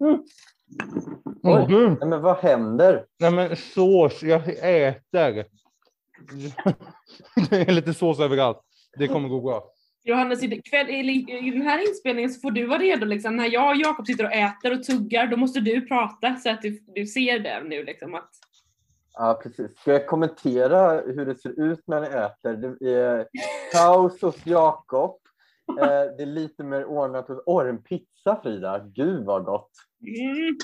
Oj. Mhm. Nej, men vad händer? Nej men sås, jag äter. Det är lite sås överallt. Det kommer gå bra. Johannes, i kväll, i, i den här inspelningen så får du vara redo liksom. När jag och Jakob sitter och äter och tuggar, då måste du prata så att du, du ser det nu liksom. Att, Ja, precis. Ska jag kommentera hur det ser ut när ni äter? Det är kaos hos Jakob. Eh, det är lite mer ordnat. Åh, en pizza Frida! Gud vad gott! mm,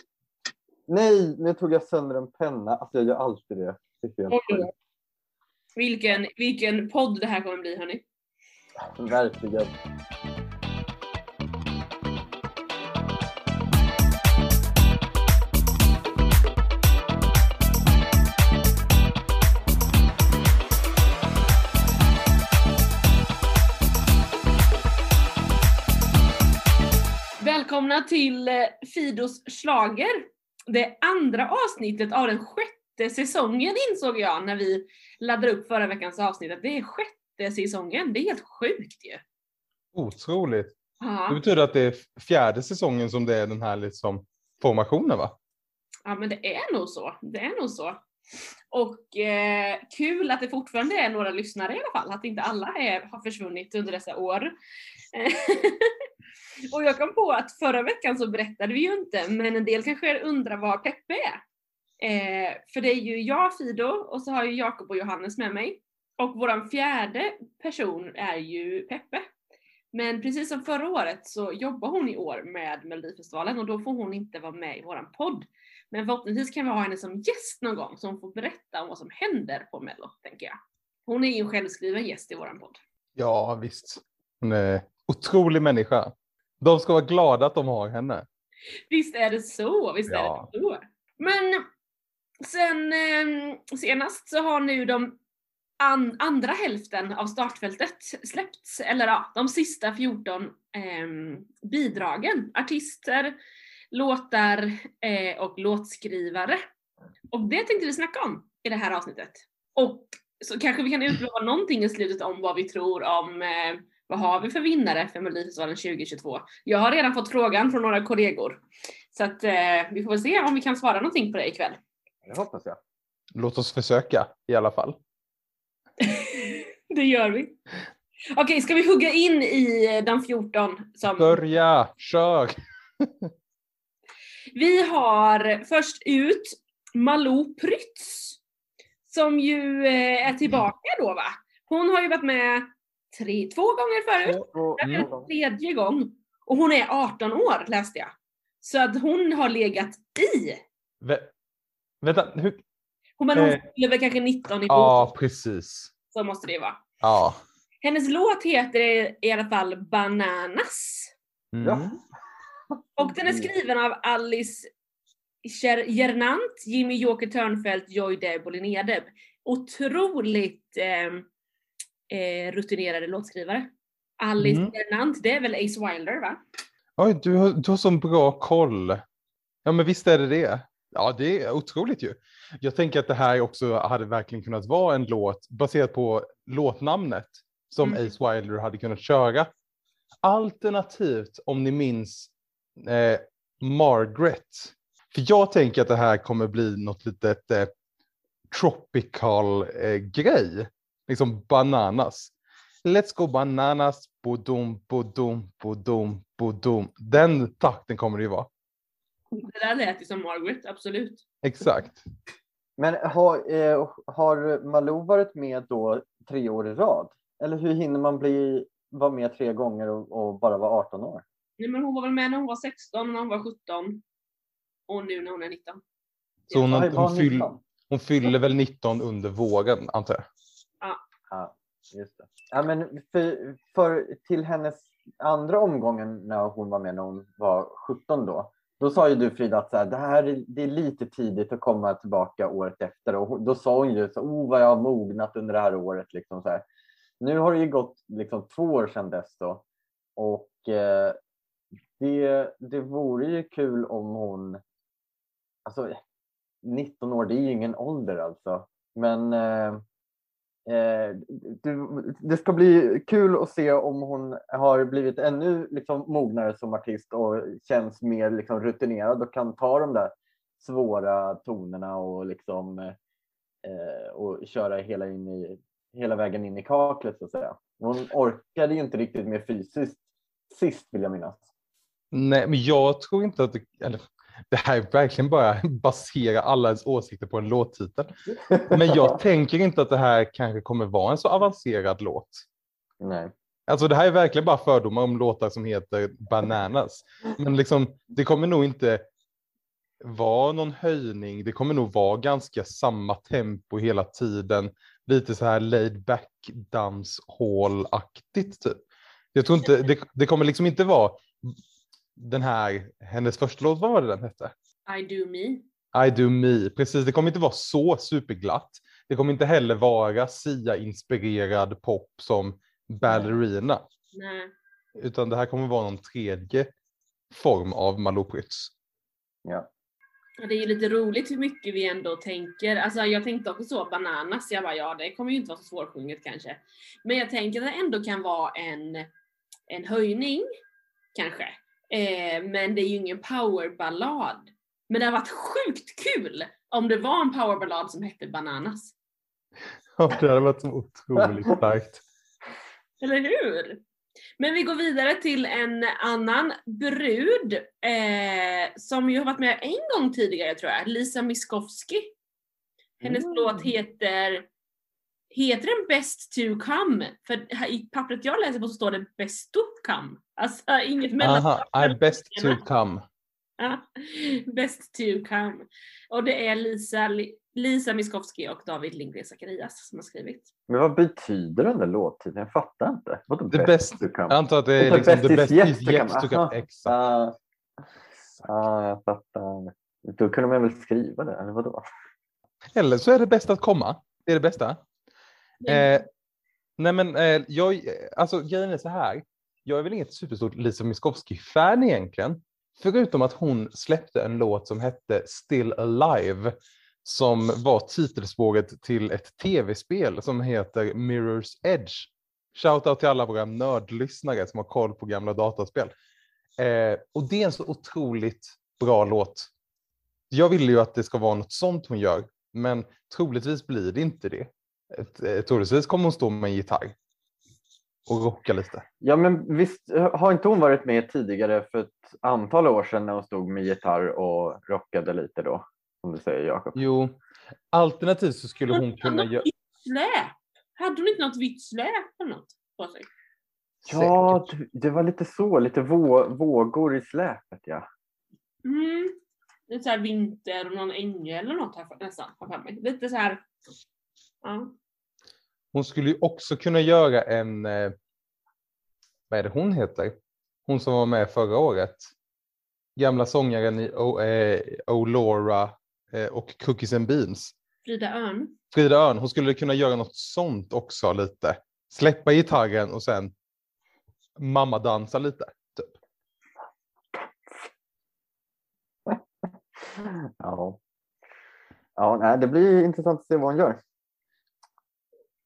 Nej, nu tog jag sönder en penna. Alltså jag gör alltid det. det sjukt. vilken, vilken podd det här kommer bli hörni. Verkligen. Välkomna till eh, Fidos slager. Det andra avsnittet av den sjätte säsongen insåg jag när vi laddade upp förra veckans avsnitt. Det är sjätte säsongen. Det är helt sjukt ju. Otroligt. Det Ja, betyder att det är fjärde säsongen som det är den här liksom formationen va? ja men det är nog så. Det är nog så. Och eh, kul att det fortfarande är några lyssnare i alla fall. Att inte alla är, har försvunnit under dessa år. och jag kom på att förra veckan så berättade vi ju inte, men en del kanske undrar var Peppe är. Eh, för det är ju jag, Fido, och så har ju Jakob och Johannes med mig. Och vår fjärde person är ju Peppe. Men precis som förra året så jobbar hon i år med Melodifestivalen och då får hon inte vara med i våran podd. Men förhoppningsvis kan vi ha henne som gäst någon gång så hon får berätta om vad som händer på Mello, tänker jag. Hon är ju en självskriven gäst i våran podd. Ja visst. Hon är en otrolig människa. De ska vara glada att de har henne. Visst är det så, visst Ja. är det så. Men sen eh, senast så har nu de an, andra hälften av startfältet släppts, eller ja, de sista 14 eh, bidragen. Artister, låtar eh, och låtskrivare. Och det tänkte vi snacka om i det här avsnittet. Och så kanske vi kan utlova någonting i slutet om vad vi tror om eh, vad har vi för vinnare för Melodifestivalen 2022? Jag har redan fått frågan från några kollegor. Så att eh, vi får väl se om vi kan svara någonting på det ikväll. Det hoppas jag. Låt oss försöka i alla fall. det gör vi. Okej, ska vi hugga in i eh, de 14 som... Börja, kör! Vi har först ut Malou Prytz. Som ju eh, är tillbaka då va? Hon har ju varit med tre, två gånger förut. Här är Mm. en tredje gång. Och hon är 18 år läste jag. Så att hon har legat i. Vä- vänta, hur? Hon, men hon Eh. fyller väl kanske 19 i Ja, år. precis. Så måste det ju vara. Ja. Hennes låt heter i alla fall Bananas. Mm. Ja. Och den är skriven av Alice Ger- Gernandt, Jimmy Joker Törnfeldt, Joy Deb och Linnea Deb. Otroligt eh, eh, rutinerade låtskrivare. Alice Mm. Gernandt, det är väl Ace Wilder va? Oj, du har, du har sån bra koll. Ja, men visst är det det. Ja, det är otroligt ju. Jag tänker att det här också hade verkligen kunnat vara en låt baserat på låtnamnet som Mm. Ace Wilder hade kunnat köra. Alternativt om ni minns eh, Margaret. För jag tänker att det här kommer bli något litet eh, tropical eh, grej. Liksom bananas. Let's go bananas, bodum, bodum, bodum, bodum. Den takten kommer det ju vara. Det där lät ju som Margaret, absolut. Exakt. Men har, eh, har Malou varit med då tre år i rad? Eller hur hinner man bli, vara med tre gånger och, och bara vara 18 år? Nej, men hon var väl med när hon var 16, när hon var 17. Och nu när hon är 19. Så hon, var hon, fyll, 19? hon fyller väl 19 under våren, antar jag. Ja, just det. Ja, men för, för till hennes andra omgången när hon var med när hon var 17 då, då sa ju du Frida att så här, det här är, det är lite tidigt att komma tillbaka året efter och då sa hon ju så oh vad jag har mognat under det här året liksom så här. Nu har det ju gått liksom två år sedan dess då och eh, det, det vore ju kul om hon, alltså 19 år det är ju ingen ålder alltså, men eh, Eh, du, det ska bli kul att se om hon har blivit ännu liksom, mognare som artist och känns mer liksom, rutinerad och kan ta de där svåra tonerna och, liksom, eh, och köra hela, in i, hela vägen in i kaklet så att säga. Hon orkade ju inte riktigt mer fysiskt sist vill jag minnas. Nej, men jag tror inte att det, eller, det här är verkligen bara basera alla ens åsikter på en låttitel. Men jag tänker inte att det här kanske kommer vara en så avancerad låt. Nej. Alltså det här är verkligen bara fördomar om låtar som heter Bananas. Men liksom, det kommer nog inte vara någon höjning. Det kommer nog vara ganska samma tempo hela tiden. Lite så här laid back dancehall-aktigt typ. Jag tror inte, det, det kommer liksom inte vara den här, hennes första låt, vad var det den hette? I do me. I do me, precis. Det kommer inte vara så superglatt. Det kommer inte heller vara Sia-inspirerad pop som Ballerina. Nej. Utan det här kommer vara någon tredje form av Malou Prytz. Ja. Ja, Det är ju lite roligt hur mycket vi ändå tänker. Alltså jag tänkte också så, bananas. Jag bara, ja det kommer ju inte vara så svårsjunget kanske. Men jag tänker att det ändå kan vara en, en höjning, kanske. Eh, men det är ju ingen powerballad. Men det har varit sjukt kul om det var en powerballad som hette Bananas. Ja, det hade varit så otroligt starkt. Eller hur? Men vi går vidare till en annan brud eh, som ju har varit med en gång tidigare tror jag, Lisa Miskovsky. Hennes Mm. låt heter, heter den Best to come? För i pappret jag läser på så står det Best to come. Alltså inget mellan. Aha, I'm best to come. Ja, Best to come. Och det är Lisa, Lisa Miskovsky och David Lindgren Zacharias som har skrivit. Men vad betyder den där låttiteln? Jag fattar inte. Vadå The best best- to come? Jag antar att det är The liksom best the is best yet is yet come. to come. Aha. Exakt. Ah, ah, jag fattar. Då kunde man väl skriva det, eller vadå? Eller så är det bäst att komma. Det är det bästa. Eh, nej men eh, jag, alltså grejen är så här. Jag är väl inget superstort Lisa Miskovsky-fan egentligen. Förutom att hon släppte en låt som hette Still Alive. Som var titelspåret till ett tv-spel som heter Mirror's Edge. Shoutout till alla våra nördlyssnare som har koll på gamla dataspel. Eh, och det är en så otroligt bra låt. Jag vill ju att det ska vara något sånt hon gör. Men troligtvis blir det inte det. Eh, Troligtvis kommer hon stå med en gitarr och rocka lite. Ja, men visst har inte hon varit med tidigare för ett antal år sedan när hon stod med gitarr och rockade lite då? Som du säger Jakob. Jo, alternativt så skulle hon kunna göra... Släp! Hade hon inte något vitt släp eller något på sig? Ja, det, det var lite så, lite vå, vågor i släpet ja. Mm. Lite såhär vinter och någon ängel eller något här för, nästan. Har jag för mig. Lite så här. Ja. Hon skulle ju också kunna göra en... eh, Vad är det hon heter? Hon som var med förra året. Gamla sångaren i O- eh, O'Laura eh, och Cookies and Beans. Frida Örn. Frida Örn, hon skulle kunna göra något sånt också lite. Släppa gitarren och sen mamma dansa lite. Typ. Ja, ja nej, det blir intressant att se vad hon gör.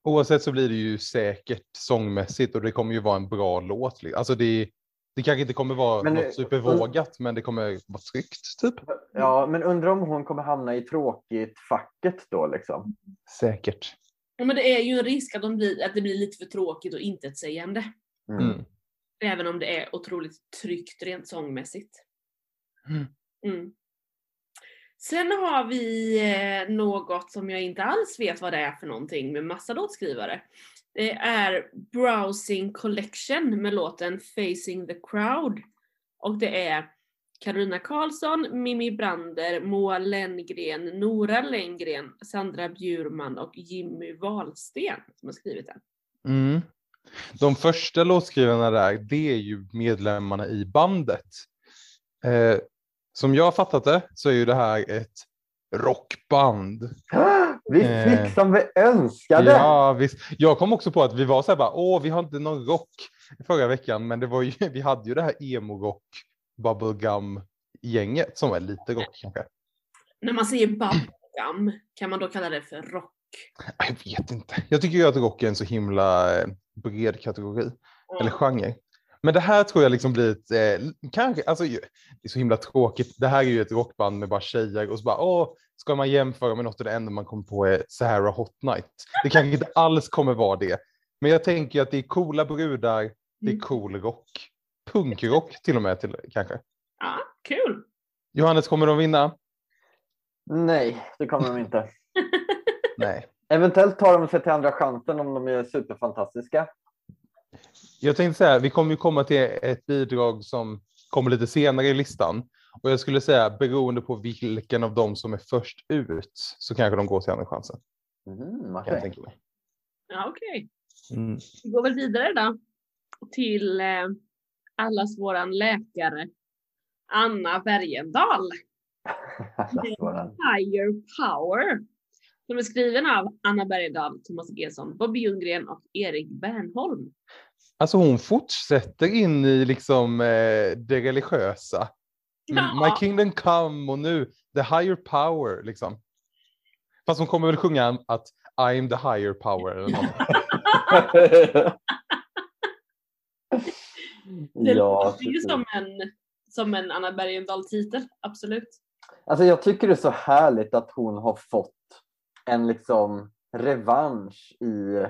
Oavsett så blir det ju säkert sångmässigt och det kommer ju vara en bra låt. Alltså det, det kanske inte kommer vara Men, eh, något supervågat men det kommer vara tryggt typ. Ja, men undrar om hon kommer hamna i tråkigt facket då liksom. Säkert. Ja, men det är ju en risk att, de blir, att det blir lite för tråkigt och intetsägande. Mm. Mm. Även om det är otroligt tryggt rent sångmässigt. Mm. Mm. Sen har vi eh, något som jag inte alls vet vad det är för någonting med massa låtskrivare. Det är Browsing Collection med låten Facing the Crowd. Och det är Karolina Karlsson, Mimmi Brander, Moa Lenngren, Nora Lenngren, Sandra Bjurman och Jimmy Wahlsten som har skrivit den. Mm. De första låtskrivarna där, det är ju medlemmarna i bandet. Eh, som jag har fattat det så är ju det här ett rockband. Vi Eh, fick som vi önskade! Ja, visst. Jag kom också på att vi var så här bara, åh, vi har inte någon rock förra veckan, men det var ju, vi hade ju det här emo-rock, bubblegum-gänget som är lite rock kanske. När man säger bubblegum, kan man då kalla det för rock? Jag vet inte. Jag tycker ju att rock är en så himla eh, bred kategori eller genre. Men det här tror jag liksom blir ett, eh, kanske, alltså det är så himla tråkigt. Det här är ju ett rockband med bara tjejer och så bara, åh, ska man jämföra med något av det enda man kommer på är Sahara Hot Night. Det kanske inte alls kommer vara det. Men jag tänker att det är coola brudar, det är Mm. cool rock. Punkrock till och med till, kanske. Ja, kul! Johannes, kommer de vinna? Nej, det kommer de inte. Nej. Eventuellt tar de sig till andra chansen om de är superfantastiska. Jag tänkte säga, vi kommer ju komma till ett bidrag som kommer lite senare i listan. Och jag skulle säga, beroende på vilken av dem som är först ut, så kanske de går till andra chansen. Mm, Kan jag tänka mig. Ja, okej. Mm. Vi går väl vidare då till eh, allas våran läkare Anna Bergendahl. Higher Power. Som är skriven av Anna Bergendahl, Thomas Gesson, Bobby Ljunggren och Erik Bernholm. Alltså hon fortsätter in i liksom eh, det religiösa. Mm, Ja. My kingdom come och nu the higher power liksom. Fast hon kommer väl sjunga att I'm the higher power eller något. Det ja, låter ju som en, som en Anna Bergendahl-titel, absolut. Alltså jag tycker det är så härligt att hon har fått en liksom revansch i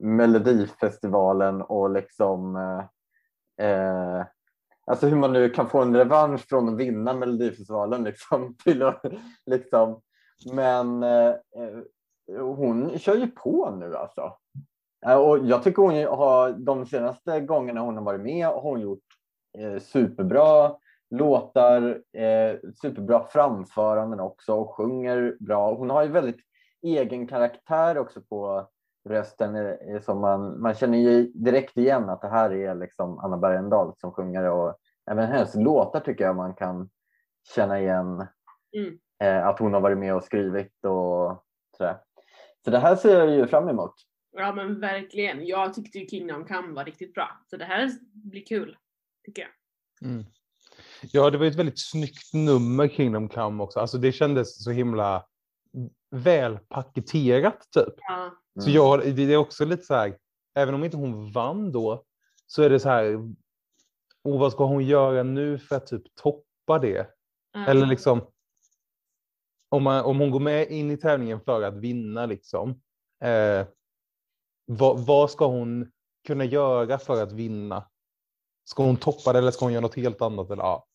Melodifestivalen och liksom eh, eh, alltså hur man nu kan få en revansch från att vinna Melodifestivalen liksom till att, liksom men eh, eh, hon kör ju på nu alltså. Eh, och jag tycker hon har de senaste gångerna hon har varit med har hon gjort eh, superbra låtar, eh, superbra framföranden också och sjunger bra. Hon har ju väldigt egen karaktär också på rösten eh, som man, man känner ju direkt igen att det här är liksom Anna Bergendahl som sjunger och även hennes låtar tycker jag man kan känna igen Mm. eh, att hon har varit med och skrivit och sådär. Så det här ser jag ju fram emot. Ja men verkligen. Jag tyckte ju Kingdom Come var riktigt bra. Så det här blir kul, tycker jag. Mm. Ja, det var ett väldigt snyggt nummer Kingdom Come också. Alltså det kändes så himla välpaketerat typ. Ja. Så Mm. jag, det är också lite så här, även om inte hon vann då, så är det så här, oh, vad ska hon göra nu för att typ toppa det? Ja. Eller liksom, om, man, om hon går med in i tävlingen för att vinna, liksom, eh, vad, vad ska hon kunna göra för att vinna? Ska hon toppa det eller ska hon göra något helt annat? Eller, ja.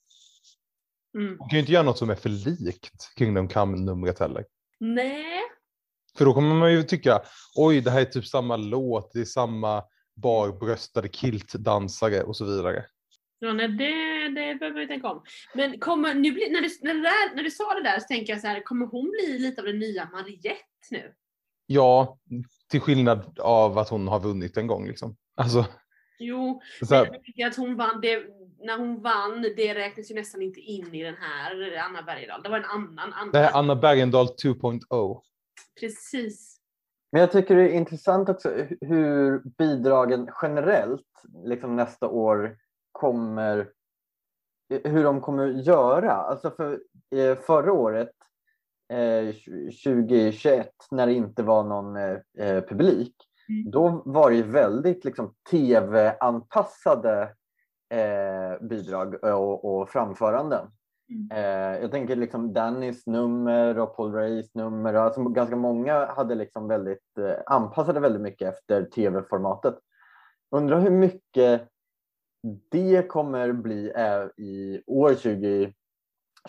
Mm. Hon kan ju inte göra något som är för likt Kingdom Come-numret heller. Nej. För då kommer man ju tycka, oj, det här är typ samma låt, det är samma barbröstade kiltdansare och så vidare. Ja, nej, det, det behöver vi tänka om. Men kommer, nu blir, när, du, när, där, när du sa det där så tänker jag så här, kommer hon bli lite av den nya Mariette nu? Ja, till skillnad av att hon har vunnit en gång liksom. Alltså, Jo, så men här, jag tycker att hon vann, det, när hon vann, det räknas ju nästan inte in i den här Anna Bergendahl. Det var en annan Anna. det här är Anna Bergendahl 2.0. Precis. Men jag tycker det är intressant också hu- hur bidragen generellt liksom nästa år kommer hur de kommer göra. Alltså för eh, förra året eh, 2021 när det inte var någon eh, eh, publik Mm. då var det ju väldigt liksom tv-anpassade eh, bidrag och, och framföranden. Mm. Eh, jag tänker liksom Dannys nummer och Paul Rays nummer. Alltså ganska många hade liksom väldigt eh, anpassade väldigt mycket efter tv-formatet. Undrar hur mycket det kommer bli eh, i år 20,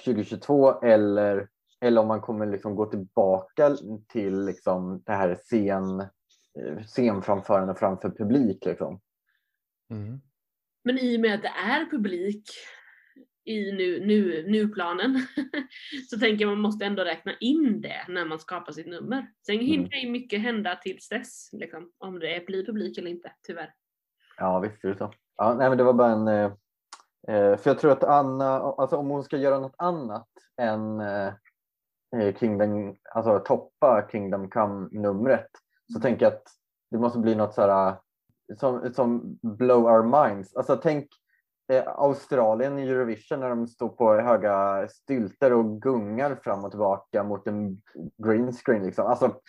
2022 eller, eller om man kommer liksom gå tillbaka till liksom det här scen, eh, scenframförande framför publik. Liksom. Mm. Men i och med att det är publik i nu, nu, nu-planen så tänker jag man måste ändå räkna in det när man skapar sitt nummer. Sen hinner ju mycket hända tills dess, liksom, om det blir publik eller inte, tyvärr. Ja, visst är det så. Ja, nej, men det var bara en... Eh, eh, för jag tror att Anna, alltså om hon ska göra något annat än eh, eh, Kingdom, alltså toppa Kingdom Come-numret så tänker jag att det måste bli något så här som, som blow our minds. Alltså tänk eh, Australien i Eurovision när de står på höga stylter och gungar fram och tillbaka mot en green screen. Liksom. Alltså,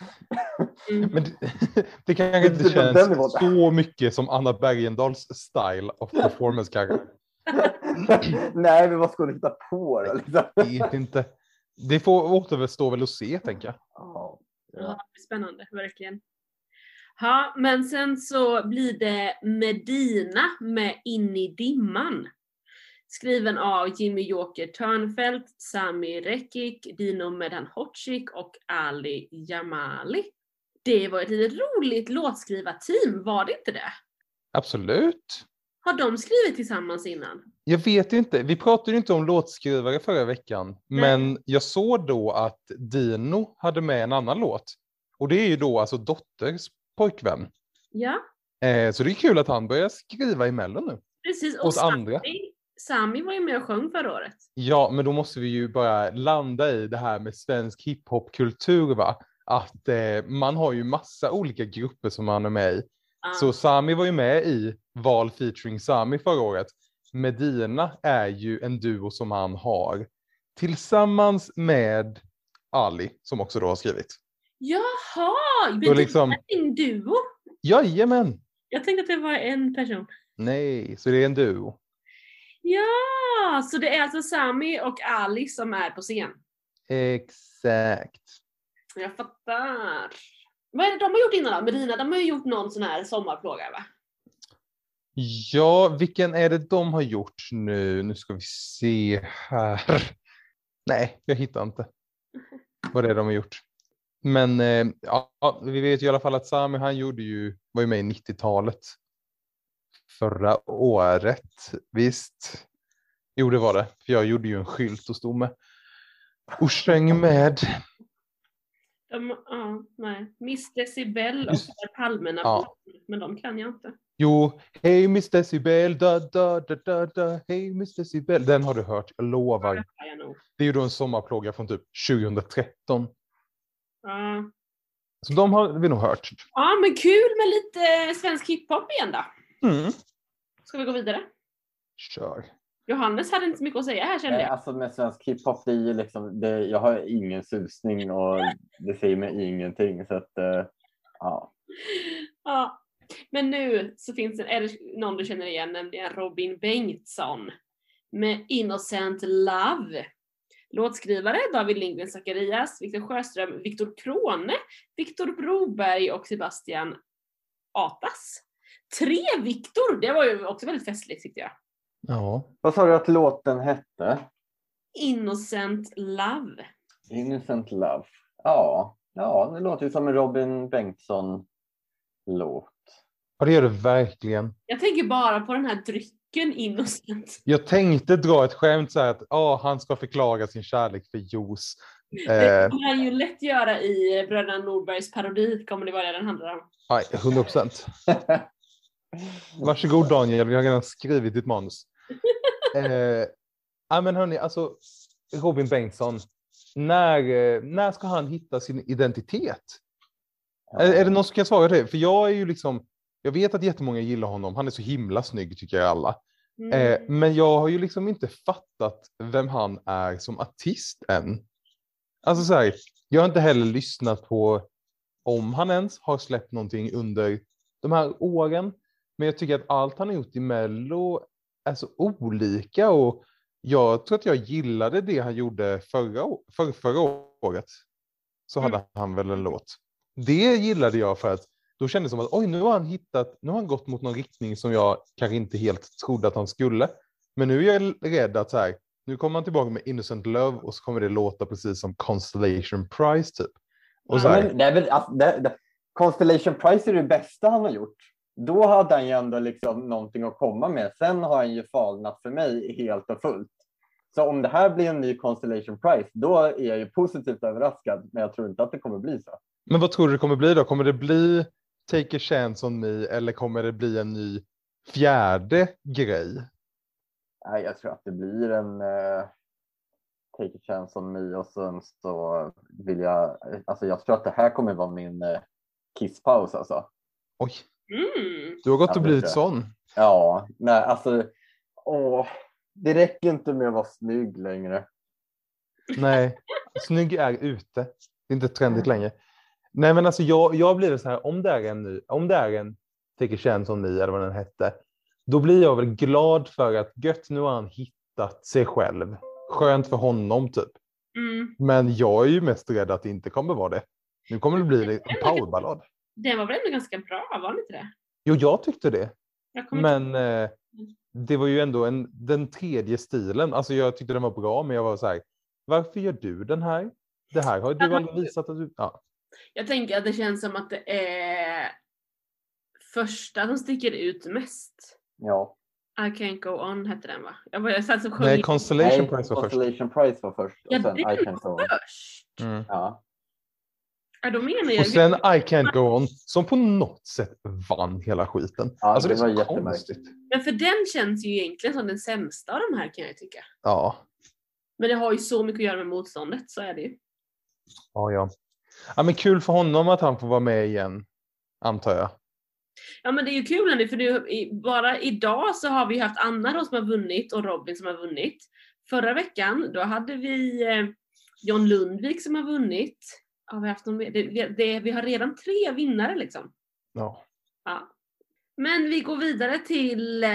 Mm. Men det, det kanske inte Det känns så mycket som Anna Bergendahls style of performance kanske. nej, men vad ska du hitta på då? Liksom? Vet inte. Det får återstå väl att se tänker jag. Ja. Ja, det blir spännande, verkligen. Ja, men sen så blir det Medina med In i dimman. Skriven av Jimmy Joker Törnfeldt, Sami Rekik, Dino Medan Hodzic och Ali Jamali. Det var ett litet roligt låtskrivarteam, var det inte det? Absolut. Har de skrivit tillsammans innan? Jag vet inte. Vi pratade ju inte om låtskrivare förra veckan, men jag såg då att Dino hade med en annan låt. Och det är ju då alltså Dotters pojkvän. Ja, Eh, så det är kul att han börjar skriva i Mello nu. precis. Åt andra. Sami, Sami var ju med och sjöng förra året. Ja, men då måste vi ju bara landa i det här med svensk hiphopkultur, va? Att eh, man har ju massa olika grupper som man är med i. Ja. Så Sami var ju med i Val featuring Sami förra året. Medina är ju en duo som han har tillsammans med Ali som också då har skrivit. Jaha! Men det liksom- är en duo. Jajamän! Jag tänkte att det var en person. Nej, så det är en duo. Ja, så det är alltså Sami och Ali som är på scen. Exakt. Jag fattar. Vad är det de har gjort innan då? Medina, de har ju gjort någon sån här sommarplåga va? Ja, vilken är det de har gjort nu? Nu ska vi se här. Nej, jag hittar inte vad det är de har gjort. Men eh, ja, vi vet ju i alla fall att Sami, han gjorde ju, var ju med i 90-talet. Förra året, visst. Jo, det var det. För jag gjorde ju en skylt och stod med och sjöng med. De, ja, nej. Miss Decibel och Per Palmerna, Ja. men de kan jag inte. Jo, hej Miss Decibel, da da da da da, hej Miss Decibel. Den har du hört, jag lovar. Det är ju då en sommarplåga från typ 2013. Ja. Så de har vi nog hört. ja, men kul med lite svensk hiphop igen då. Mm. Ska vi gå vidare? Kör. Johannes hade inte så mycket att säga här kände Nej, jag. alltså med svensk hiphop, det är ju liksom, det, jag har ingen susning och det säger mig ingenting. Så att, eh, ja. Ja. Men nu så finns det, är det någon du känner igen, nämligen Robin Bengtsson med Innocent Love. Låtskrivare David Lindgren Zacharias, Viktor Sjöström, Viktor Krone, Viktor Broberg och Sebastian Atas. Tre Viktor! Det var ju också väldigt festligt tyckte jag. Ja. Vad sa du att låten hette? Innocent Love. Innocent Love. Ja, ja det låter ju som en Robin Bengtsson-låt. ja, det gör det verkligen. Jag tänker bara på den här drycken Innocent. Jag tänkte dra ett skämt så här att ah, han ska förklara sin kärlek för juice. Det Eh, kommer han ju lätt göra i Bröderna Norbergs parodi, kommer det vara det den handlar om. nej, 100 procent. Varsågod Daniel, vi har redan skrivit ditt manus. Eh, ja, men hörni, alltså Robin Bengtsson, när, eh, när ska han hitta sin identitet? Är, är det någon som kan svara det? För jag är ju liksom, jag vet att jättemånga gillar honom, han är så himla snygg tycker jag alla. Mm. Eh, men jag har ju liksom inte fattat vem han är som artist än. Alltså så här, jag har inte heller lyssnat på om han ens har släppt någonting under de här åren. Men jag tycker att allt han har gjort i Mello är så olika och jag tror att jag gillade det han gjorde förra, för, förra året. Så hade han väl en låt. Det gillade jag för att då kändes det som att oj, nu har han hittat, nu har han gått mot någon riktning som jag kanske inte helt trodde att han skulle. Men nu är jag rädd att så här, nu kommer han tillbaka med Innocent Love och så kommer det låta precis som Constellation Prize typ. Och så här, men det är väl, alltså, det, det, Constellation Prize är det bästa han har gjort. Då hade han ju ändå liksom någonting att komma med. Sen har han ju falnat för mig helt och fullt. Så om det här blir en ny Constellation Prize, då är jag ju positivt överraskad. Men jag tror inte att det kommer bli så. Men vad tror du det kommer bli då? Kommer det bli Take a chance on me eller kommer det bli en ny fjärde grej? Nej, jag tror att det blir en eh, Take a chance on me och sen så vill jag, alltså jag tror att det här kommer vara min eh, kisspaus alltså. Oj, Mm. du har gått och det blivit sån. Ja, nej, alltså åh, det räcker inte med att vara snygg längre. Nej, snygg är ute. Det är inte trendigt längre. Nej, men alltså jag, jag blir så här, om det är en ny, om det är en Take a chance on me eller vad den hette, då blir jag väl glad för att gött, nu har han hittat sig själv. Skönt för honom typ. Mm. Men jag är ju mest rädd att det inte kommer vara det. Nu kommer det bli en powerballad. Den var väl ändå ganska bra, var den inte det? Jo, jag tyckte det. Jag Men eh, det var ju ändå en, den tredje stilen. Alltså jag tyckte den var bra, men jag var så här, varför gör du den här? Det här har du aldrig visat att du... Ja. Jag tänker att det känns som att det är första som sticker ut mest. Ja. I can't go on hette den va? Jag, var, jag satt så sjöng Nej, Constellation Nej, Prize var först. Constellation Prize var först och Ja, sen I can go. först. Mm. Ja. Ja, då menar jag Och sen I can't go on, som på något sätt vann hela skiten. Ja, alltså det det, var jättemärkligt. Men för den känns ju egentligen som den sämsta av de här kan jag tycka. Ja. Men det har ju så mycket att göra med motståndet, så är det ju. Ja, ja. Ja, men kul för honom att han får vara med igen, antar jag. Ja men det är ju kul nu för i, bara idag så har vi haft Anna då som har vunnit och Robin som har vunnit. Förra veckan då hade vi eh, John Lundvik som har vunnit. Har vi, haft någon, det, det, vi har redan tre vinnare liksom. Ja. Ja. Men vi går vidare till eh,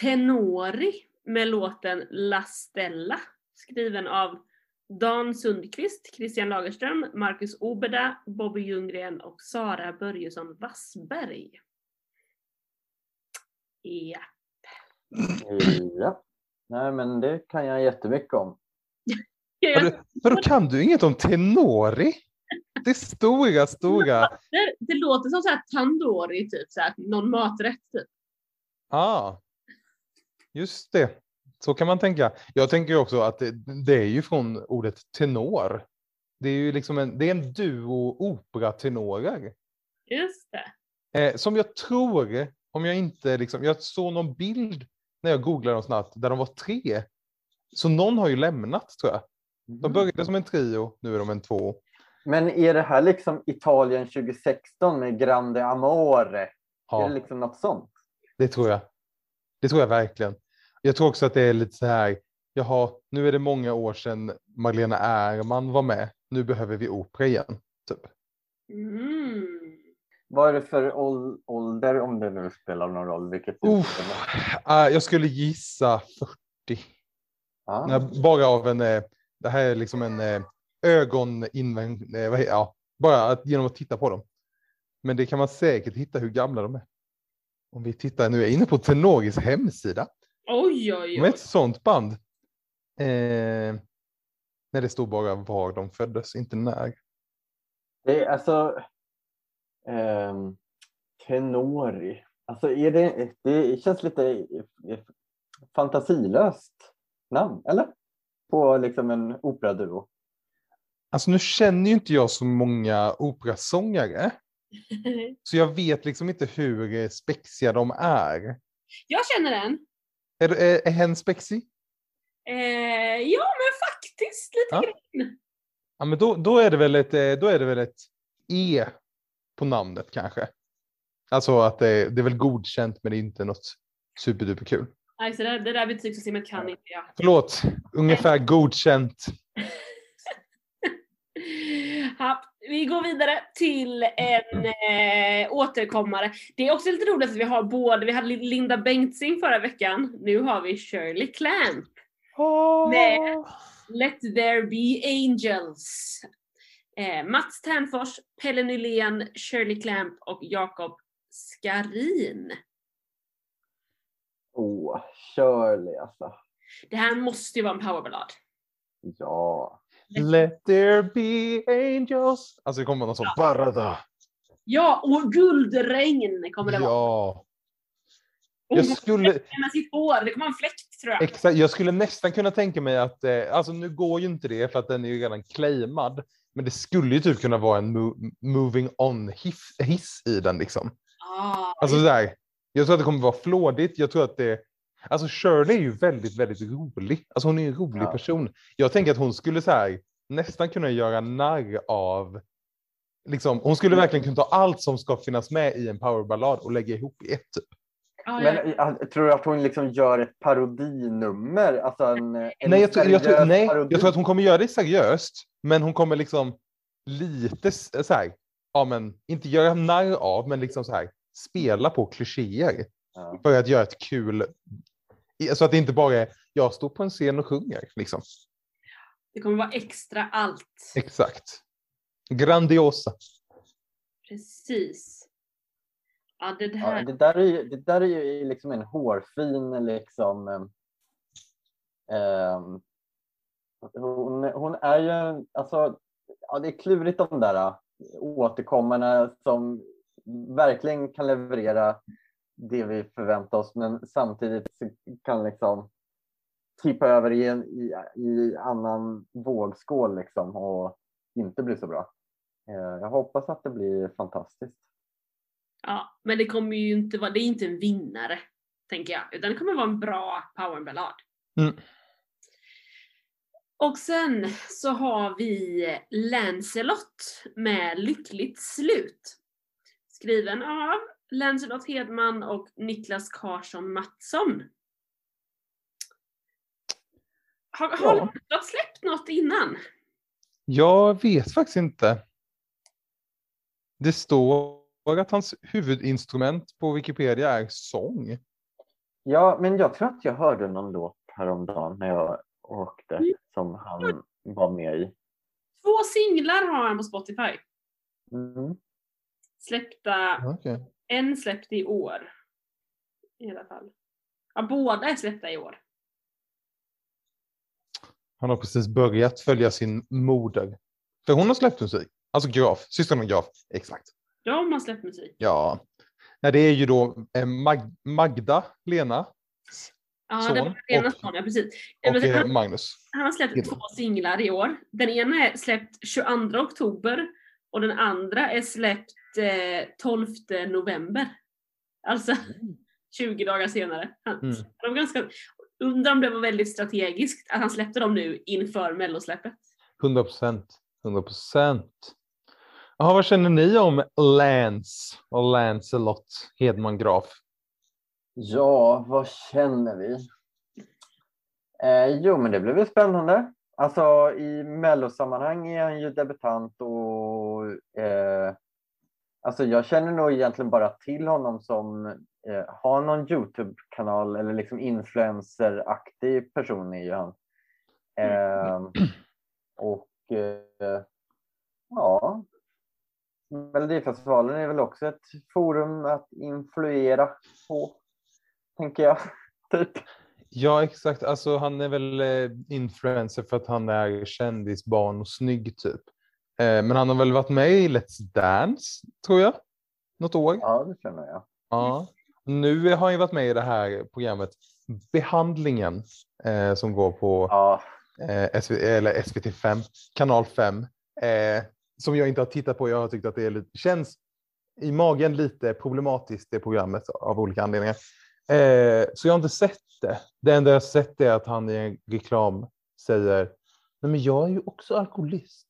Tenori med låten La Stella skriven av Dan Sundqvist, Christian Lagerström, Marcus Oberda, Bobby Ljunggren och Sara Börjesson Wassberg. Ja. ja. Nej, men det kan jag jättemycket om. Vadå, vadå, kan du inget om Tenori? Det stora, stora. Det, det låter som så här tandoori, typ så här, någon maträtt typ. Ah, just det. Så kan man tänka. Jag tänker ju också att det, det är ju från ordet tenor. Det är ju liksom en, det är en duo operatenorer. Just det. Eh, som jag tror, om jag inte liksom, jag såg någon bild när jag googlade dem snabbt där de var tre. Så någon har ju lämnat tror jag. De började som en trio, nu är de en två. Men är det här liksom Italien 2016 med Grande Amore? Är Ja, det liksom något sånt? det tror jag. Det tror jag verkligen. Jag tror också att det är lite så här, jaha, nu är det många år sedan Magdalena Ärman var med. Nu behöver vi opera igen. Typ. Mm. Vad är det för ål- ålder, om det nu spelar någon roll? Vilket Uff, ah, jag skulle gissa 40. Ja. Nej, bara av en, eh, det här är liksom en eh, ögoninvänd, eh, ja, bara att, genom att titta på dem. Men det kan man säkert hitta hur gamla de är. Om vi tittar, nu är jag inne på Tenoris hemsida. Oj, oj, oj. ett sånt band. Eh, när det står bara var de föddes, inte när. Det är alltså ehm, Tenori. Alltså är det, det känns lite eh, fantasilöst namn, eller? På liksom en operaduo. Alltså nu känner ju inte jag så många operasångare. Så jag vet liksom inte hur eh, spexiga de är. jag känner den. Är, är, är hen spexig? Eh, ja, men faktiskt lite Ja. grann. Ja, men då, då, är det väl ett, eh, då är det väl ett E på namnet kanske. Alltså att det, det är väl godkänt men det är inte något superduperkul. Nej, så det, det där betygssystemet kan inte jag. Förlåt, ungefär godkänt. vi går vidare till en eh, återkommare. Det är också lite roligt att vi har både, vi hade Linda Bengtzing förra veckan, nu har vi Shirley Clamp. Nej. Let there be angels. Eh, Mats Ternfors, Pelle Nylén, Shirley Clamp och Jakob Skarin. Åh, Shirley alltså. Det här måste ju vara en powerballad. Ja. Let there be angels. Alltså det kommer någon sån barada. Ja, och guldregn kommer det vara. Ja. Jag hon skulle, med sitt hår, det kommer vara en fläkt tror jag. exakt, jag skulle nästan kunna tänka mig att, eh, alltså nu går ju inte det för att den är ju redan claimad. Men det skulle ju typ kunna vara en mo- moving on hiss, hiss i den liksom. Ah, Alltså sådär, jag tror att det kommer vara flådigt. Jag tror att det, alltså Shirley är ju väldigt, väldigt rolig. Alltså hon är en rolig Ja. person. Jag tänker att hon skulle så här, nästan kunna göra narr av, liksom, hon skulle verkligen kunna ta allt som ska finnas med i en powerballad och lägga ihop i ett typ. Men ja. jag tror du att hon liksom gör ett parodinummer? Alltså en, en Nej jag, tror- jag, tror- nej, parodi? jag tror att hon kommer göra det seriöst, men hon kommer liksom lite s- så här, ja men inte göra narr av, men liksom så här spela på klichéer Ja. för att göra ett kul, så att det inte bara är jag står på en scen och sjunger liksom. Det kommer vara extra allt. Exakt. Grandiosa. Precis. Ja, det Ja, här. det, där är ju, det där är ju liksom en hårfin liksom... ehm, hon, hon är ju, alltså, ja, det är klurigt de där äh, återkommarna som verkligen kan leverera det vi förväntar oss men samtidigt kan liksom tippa över i en i, i annan vågskål liksom och inte bli så bra. Eh, Jag hoppas att det blir fantastiskt. Ja, men det kommer ju inte vara, det är inte en vinnare, tänker jag. Utan det kommer vara en bra powerballad. Mm. Och sen så har vi Lancelot med Lyckligt slut. Skriven av Lancelot Hedman och Niklas Karlsson Mattsson. Har, har Ja. Lancelot släppt något innan? Jag vet faktiskt inte. Det står att hans huvudinstrument på Wikipedia är sång. Ja, men jag tror att jag hörde någon låt häromdagen när jag åkte Mm. som han var med i. Två singlar har han på Spotify. Mm. Släppta Okay. En släppt i år. I alla fall. Ja, båda är släppta i år. Han har precis börjat följa sin moder. För hon har släppt musik. Alltså Graf, systern Graf. Exakt. De har släppt musik. Ja. Nej, det är ju då eh, Mag- Magda, Lena Ja, Son det var Lena och- Son, ja precis. och Men eh, han, Magnus. han har släppt Hedman. två singlar i år. Den ena är släppt 22 oktober och den andra är släppt eh, 12 november. Alltså 20 dagar senare. Han, Mm. de ganska, undrar om det var väldigt strategiskt att han släppte dem nu inför mellosläppet. 100 procent. 100 procent. Jaha, vad känner ni om Lance och Lancelot Hedman Graf? Ja, vad känner vi? Eh, jo, men det blir väl spännande. Alltså i mellosammanhang är han ju debutant och eh, alltså jag känner nog egentligen bara till honom som eh, har någon Youtube-kanal eller liksom influencer-aktig person är ju han. Eh, och eh, ja, Melodifestivalen är väl också ett forum att influera på, tänker jag. Typ. Ja, exakt. Alltså, han är väl eh, influencer för att han är kändisbarn och snygg typ. Eh, men han har väl varit med i Let's Dance, tror jag. Något år. Ja, det känner jag. Ja. Nu har han varit med i det här programmet Behandlingen eh, som går på Ja, eh, SV, eller SVT5, kanal 5. Eh, som jag inte har tittat på. Jag har tyckt att det lite, känns i magen lite problematiskt det programmet av olika anledningar. Eh, så jag har inte sett det. Det enda jag har sett är att han i en reklam säger Nej, men jag är ju också alkoholist.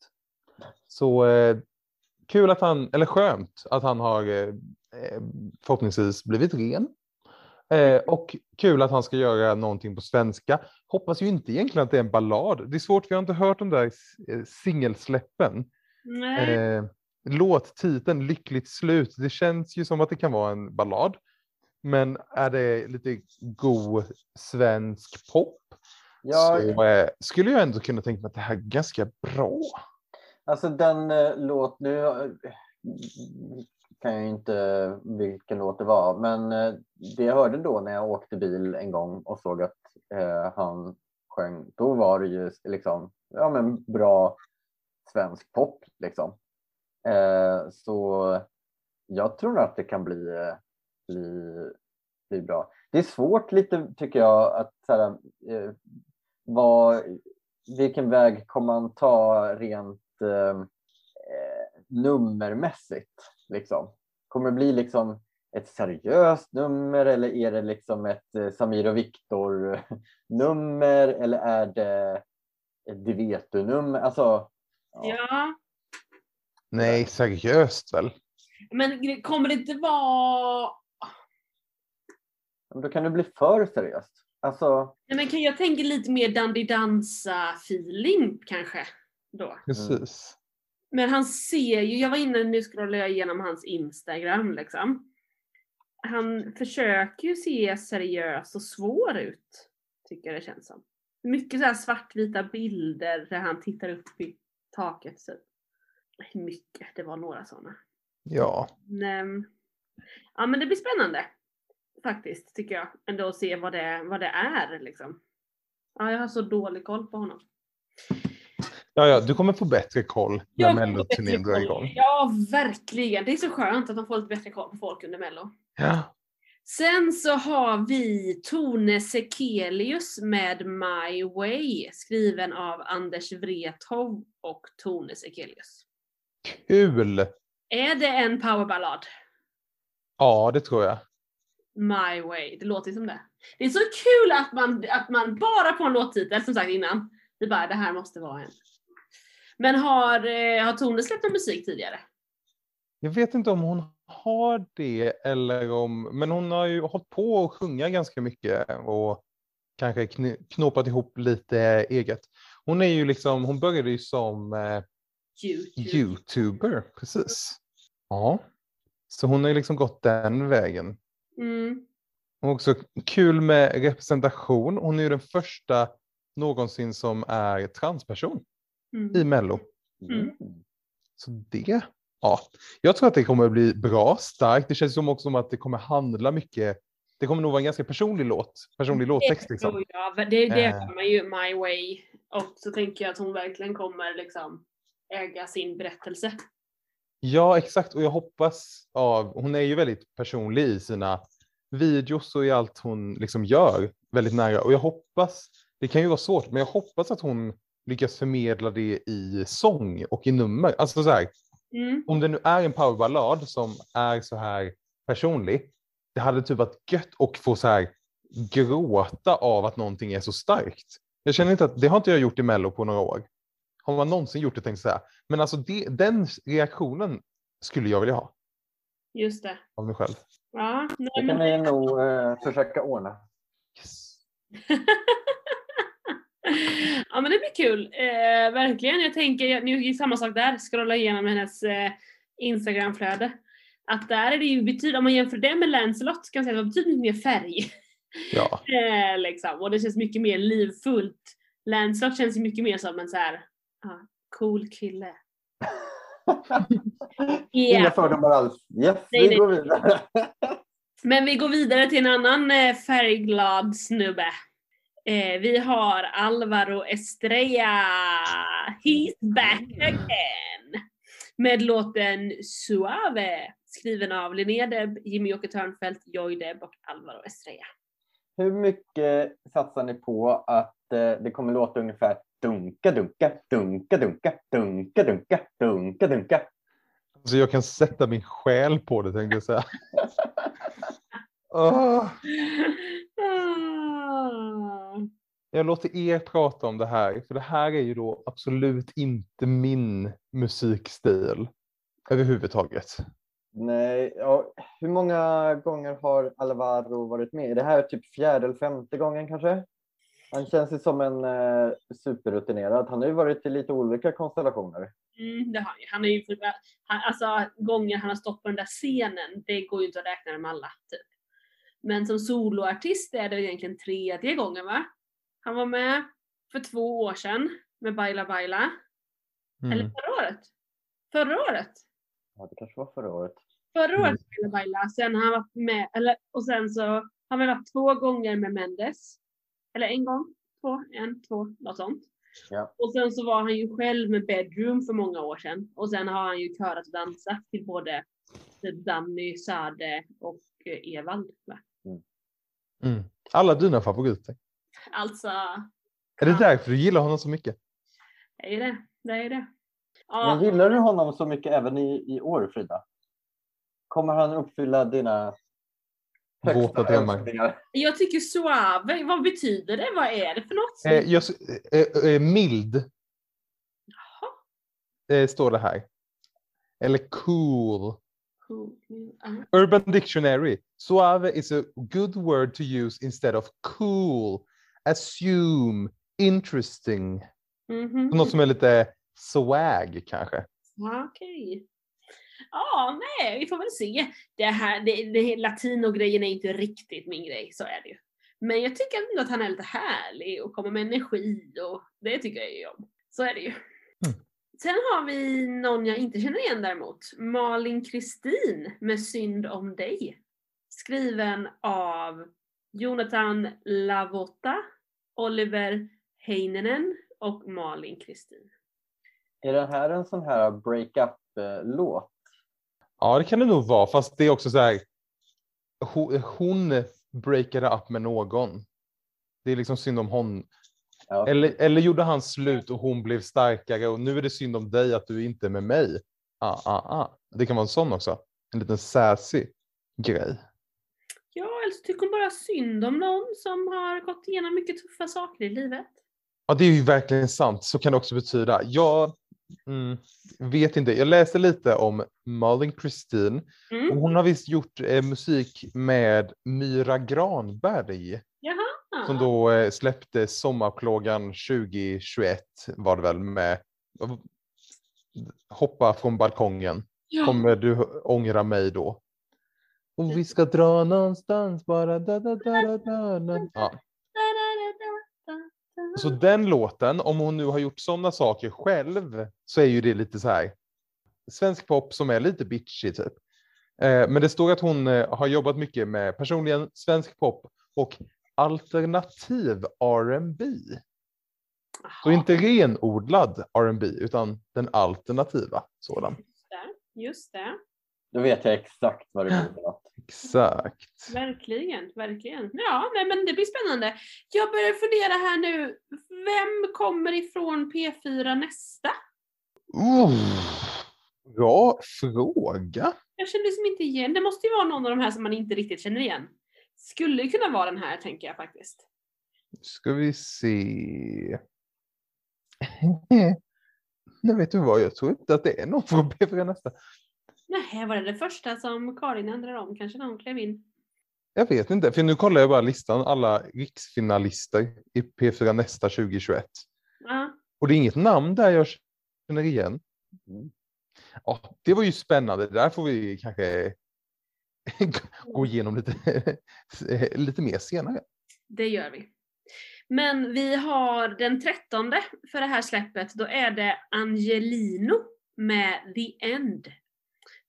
Så eh, kul att han, eller skönt att han har eh, eh, förhoppningsvis blivit ren. Eh, och kul att han ska göra någonting på svenska. Hoppas ju inte egentligen att det är en ballad. Det är svårt, vi har inte hört de där eh, singelsläppen. Nej. Eh, låttiteln Lyckligt slut, det känns ju som att det kan vara en ballad. Men är det lite god svensk pop ja så eh, skulle jag ändå kunna tänka mig att det här är ganska bra alltså den eh, låt, nu eh, kan jag ju inte vilken låt det var, men eh, det jag hörde då när jag åkte bil en gång och såg att eh, han sjöng, då var det ju liksom, ja men bra svensk pop liksom. Eh, så jag tror att det kan bli, eh, bli, bli bra. Det är svårt lite tycker jag att så här, eh, vad, vilken väg kommer man ta rent eh, eh, nummermässigt? Liksom? Kommer det bli liksom ett seriöst nummer eller är det liksom ett eh, Samir och Viktor nummer eller är det ett Det vet du nummer? Alltså, ja. Ja. Nej, seriöst väl? Men kommer det inte vara... Då kan det bli för seriöst. Alltså, Nej, men kan jag tänka lite mer Dandy Dansa-feeling kanske då. Precis. Men han ser ju, jag var inne, nu scrollar jag igenom hans Instagram liksom. Han försöker ju se seriös och svår ut, tycker jag det känns som. Mycket så här svartvita bilder där han tittar upp i taket typ. Mycket, det var några sådana. Ja. Men, ja men det blir spännande. Faktiskt, tycker jag. Ändå att se vad det, vad det är liksom. Ja, jag har så dålig koll på honom. Ja, ja, du kommer få bättre koll när melloturnén drar igång. Ja, verkligen. Det är så skönt att man får lite bättre koll på folk under mello. Ja. Sen så har vi Tone Sekelius med My Way, skriven av Anders Wrethov och Tone Sekelius. Kul! Är det en powerballad? Ja, det tror jag. My Way, det låter ju som det. Det är så kul att man, att man bara på en låttitel, som sagt innan, det bara det här måste vara en. Men har, eh, har Tone släppt någon musik tidigare? Jag vet inte om hon har det eller om, men hon har ju hållit på att sjunga ganska mycket och kanske kn- knåpat ihop lite eget. Hon är ju liksom, hon började ju som eh, YouTube. youtuber, precis. Ja, så hon har ju liksom gått den vägen. Mm. Och också kul med representation. Hon är ju den första någonsin som är transperson i Mm. Mello. Mm. mm. Så det, ja. Jag tror att det kommer bli bra, starkt. Det känns som också som att det kommer handla mycket. Det kommer nog vara en ganska personlig låt, personlig låttext liksom. tror jag. Det, det Eh. man ju, My Way. Och så tänker jag att hon verkligen kommer liksom äga sin berättelse. Ja, exakt. Och jag hoppas av, hon är ju väldigt personlig i sina videos och i allt hon liksom gör väldigt nära. Och jag hoppas, det kan ju vara svårt, men jag hoppas att hon lyckas förmedla det i sång och i nummer. Alltså så här, Mm. om det nu är en powerballad som är så här personlig, det hade typ varit gött att få så här gråta av att någonting är så starkt. Jag känner inte att, det har inte jag gjort i Mello på några år. Har man någonsin gjort det tänkte jag säga. Men alltså det, den reaktionen skulle jag vilja ha Just det. av mig själv. Ja, nej, Det men kan vi nog eh, försöka ordna. Yes. ja men det blir kul. Eh, verkligen. Jag tänker, nu är samma sak där, scrolla igenom hennes eh, Instagramflöde. Att där är det ju betydligt, om man jämför det med Lancelot kan man säga att det var betydligt mer färg. Ja, Eh, liksom. Och det känns mycket mer livfullt. Lancelot känns ju mycket mer som en så här ah, cool kille. Inga Ja. fördomar alls. Yes, Nej, vi går vidare. Men vi går vidare till en annan eh, färgglad snubbe. Eh, vi har Alvaro Estrella. He's back again. Med låten Suave. Skriven av Linnea Deb, Jimmy-Åke Törnfeldt, Joy Deb och Alvaro Estrella. Hur mycket satsar ni på att eh, det kommer låta ungefär dunka, dunka, dunka, dunka, dunka, dunka, dunka, dunka? så jag kan sätta min själ på det tänkte jag säga. Ah. Jag låter er prata om det här, för det här är ju då absolut inte min musikstil överhuvudtaget. Nej, ja, hur många gånger har Alvaro varit med? Är det här typ fjärde eller femte gången kanske? Han känns ju som en eh, superrutinerad. Han har ju varit i lite olika konstellationer. Mm, det har han ju. Han är ju för, han, alltså gånger han har stått på den där scenen, det går ju inte att räkna dem alla. Typ. Men som soloartist är det egentligen tredje gången va? Han var med för två år sedan med Baila Baila. Eller Mm. förra året? Förra året? Ja, det kanske var förra året. Förra Mm. året Baila Baila. Sen har han varit med, eller, och sen så har han väl varit två gånger med Mendes. Eller en gång, två, en, två, något sånt. Ja. Och sen så var han ju själv med Bedroom för många år sedan. Och sen har han ju körat och dansat till både Danny, Sade och eh, Evald. Va? Mm. Alla dina favoriter. Alltså, Är det Ja. därför du gillar honom så mycket? det är ju det. Det är det. Men Ja, gillar du honom så mycket även i, i år, Frida? Kommer han uppfylla dina högsta Våta drömmar. önskningar? jag tycker suave, vad betyder det? Vad är det för något? Eh, jag, s- eh, eh, mild Jaha. eh, står det här. Eller cool. Cool. Urban Dictionary. Suave is a good word to use instead of cool, assume, interesting. mhm. Något som är lite swag kanske. Okej. Ja, nej, vi får väl se. Det här, det, det, latino-grejen är inte riktigt min grej, så är det ju. Men jag tycker ändå att han är lite härlig och kommer med energi och det tycker jag ju om. Så är det ju. Sen har vi någon jag inte känner igen däremot. Malin Kristin med Synd om dig. Skriven av Jonathan Lavotta, Oliver Heinenen och Malin Kristin. Är det här en sån här break-up-låt? Ja, det kan det nog vara, fast det är också så här. Hon, hon breakade upp med någon. Det är liksom synd om hon. Ja. Eller, eller gjorde han slut och hon blev starkare och nu är det synd om dig att du inte är med mig. Ah, ah, ah. Det kan vara en sån också. En liten sassy grej. Eller så tycker hon bara synd om någon som har gått igenom mycket tuffa saker i livet. Ja, det är ju verkligen sant. Så kan det också betyda. Jag mm, vet inte. Jag läste lite om Malin Christine. Mm. Och hon har visst gjort eh, musik med Myra Granberg. Jaha. Som då eh, släppte Sommarplågan 2021 var det väl med Hoppa från balkongen. ja. Kommer du ångra mig då? Och vi ska dra någonstans bara. Da, da, da, da, da, da. Ja. Så den låten, om hon nu har gjort sådana saker själv, så är ju det lite så här svensk pop som är lite bitchy typ. Eh, men det står att hon eh, har jobbat mycket med personligen svensk pop och alternativ R&B. Så inte renodlad R&B utan den alternativa sådan. Just det. Just det. Då vet jag exakt vad det blir. Exakt. Verkligen, verkligen. Ja, nej, men det blir spännande. Jag börjar fundera här nu. Vem kommer ifrån P4 nästa? Oh, bra fråga. Jag känner liksom inte igen. Det måste ju vara någon av de här som man inte riktigt känner igen. Skulle ju kunna vara den här, tänker jag faktiskt. Ska vi se. Nej, vet du vad? Jag tror inte att det är någon från P4 nästa. Nej, var det det första som Karin ändrade om? Kanske när hon klev in? Jag vet inte, för nu kollar jag bara listan. Alla riksfinalister i P4 nästa 2021. Ja. Och det är inget namn där jag känner igen. Mm. Ja, det var ju spännande. Det där får vi kanske gå igenom lite, lite mer senare. Det gör vi. Men vi har den trettonde för det här släppet. Då är det Angelino med The End.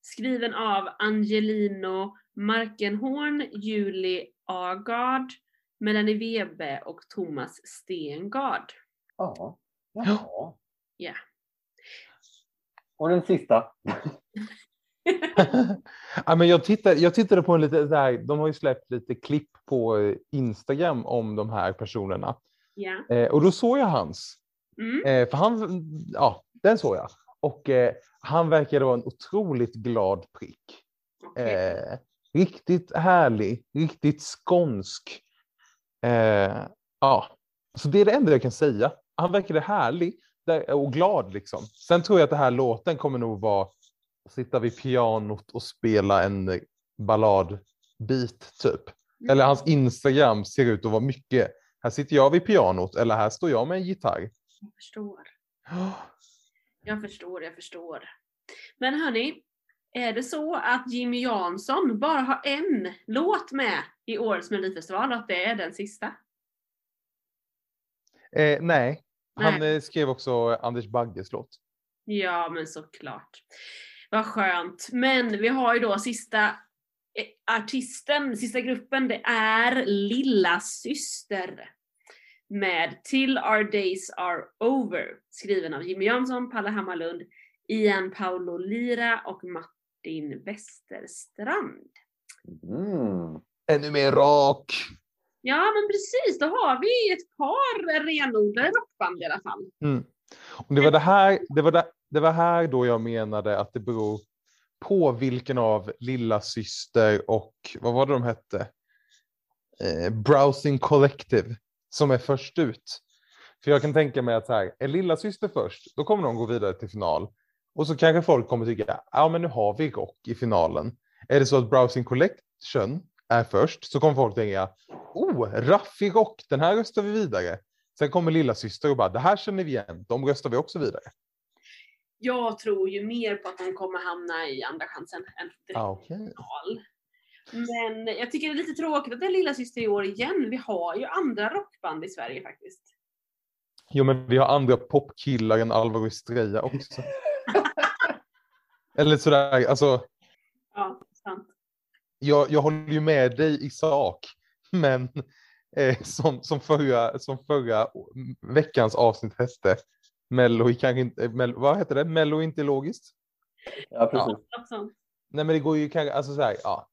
Skriven av Angelino Markenhorn, Julie Agard, Melanie Webe och Thomas Stengard. Ja. Jaha. Ja. Och den sista. ja, men jag, tittade, jag tittade på en lite, där, de har ju släppt lite klipp på Instagram om de här personerna. Ja. Eh, och då såg jag hans. Mm. Eh, för han, ja, den såg jag. Och eh, han verkade vara en otroligt glad prick. okej. Eh, riktigt härlig, riktigt skånsk. Eh, ja, så det är det enda jag kan säga. Han verkade härlig och glad liksom. Sen tror jag att den här låten kommer nog vara att sitta vid pianot och spela en balladbit typ. Eller hans Instagram ser ut att vara mycket. Här sitter jag vid pianot eller här står jag med en gitarr. Jag förstår. Jag förstår, jag förstår. Men hörni, är det så att Jimmy Jansson bara har en låt med i årets Melodifestival och att det är den sista? Eh, nej, han Nej. eh, skrev också Anders Bagges låt. Ja, men såklart. Vad skönt. Men vi har ju då sista eh, artisten, sista gruppen, det är Lilla Syster med Till Our Days Are Over, skriven av Jimmy Jansson, Palle Hammarlund, Ian Paolo Lira och Martin Westerstrand. Mm. Ännu mer rak. Ja, men precis, då har vi ett par renodlade rockband i alla fall. Mm. Och det, var det, här, det, var det, det var här då jag menade att det beror på vilken av lilla syster och vad var det de hette? Eh, Browsing Collective som är först ut. För jag kan tänka mig att så här, är lilla syster först, då kommer de gå vidare till final. Och så kanske folk kommer tycka, ja men nu har vi rock i finalen. Är det så att Browsing Collection är först så kommer folk tänka, oh, raffig rock, den här röstar vi vidare. Sen kommer lilla syster och bara, det här känner vi igen, de röstar vi också vidare. Jag tror ju mer på att de kommer hamna i andra chansen än direkt Ah, okej. final. Men jag tycker det är lite tråkigt att det är lilla syster i år igen. Vi har ju andra rockband i Sverige faktiskt. Jo, men vi har andra popkillar än Alvaro Estrella också. Eller sådär, alltså, Ja, sant. jag, jag håller ju med dig i sak, men eh, som, som, förra, som förra veckans avsnitt hette, Mello kanske inte, eh, Mel, vad heter det? Mello är inte logiskt? Ja, precis. Sånt. Nej, men det går ju kanske, alltså så här, ja,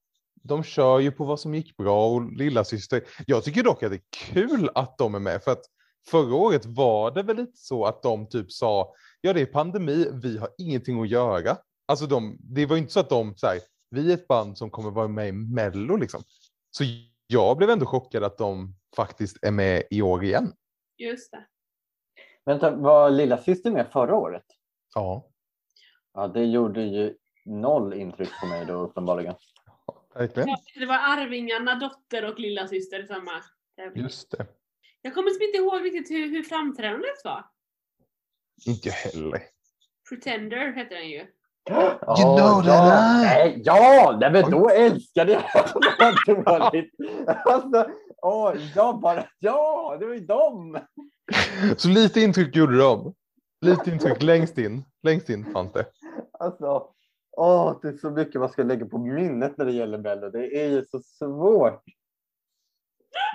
de kör ju på vad som gick bra och lilla syster. Jag tycker dock att det är kul att de är med för att förra året var det väl lite så att de typ sa, ja det är pandemi, vi har ingenting att göra. Alltså de, det var ju inte så att de, så här, vi är ett band som kommer vara med i Mello liksom. Så jag blev ändå chockad att de faktiskt är med i år igen. Just det. Vänta, var lilla syster med förra året? Ja, Ja, det gjorde ju noll intryck på mig då uppenbarligen. Verkligen. Det var Arvingarna, dotter och lilla syster i samma tävling. Just det. Jag kommer liksom inte ihåg riktigt hur, hur framträdandet var. Inte jag heller. Pretender heter den ju. Ja, know that ja, I- nej, ja, nej, men då älskade jag det. var dåligt. Alltså, åh, jag bara, ja, det var ju dem. Så lite intryck gjorde de. Lite intryck längst in. Längst in fanns det. Alltså, åh, det är så mycket man ska lägga på minnet när det gäller Mello. Det är ju så svårt.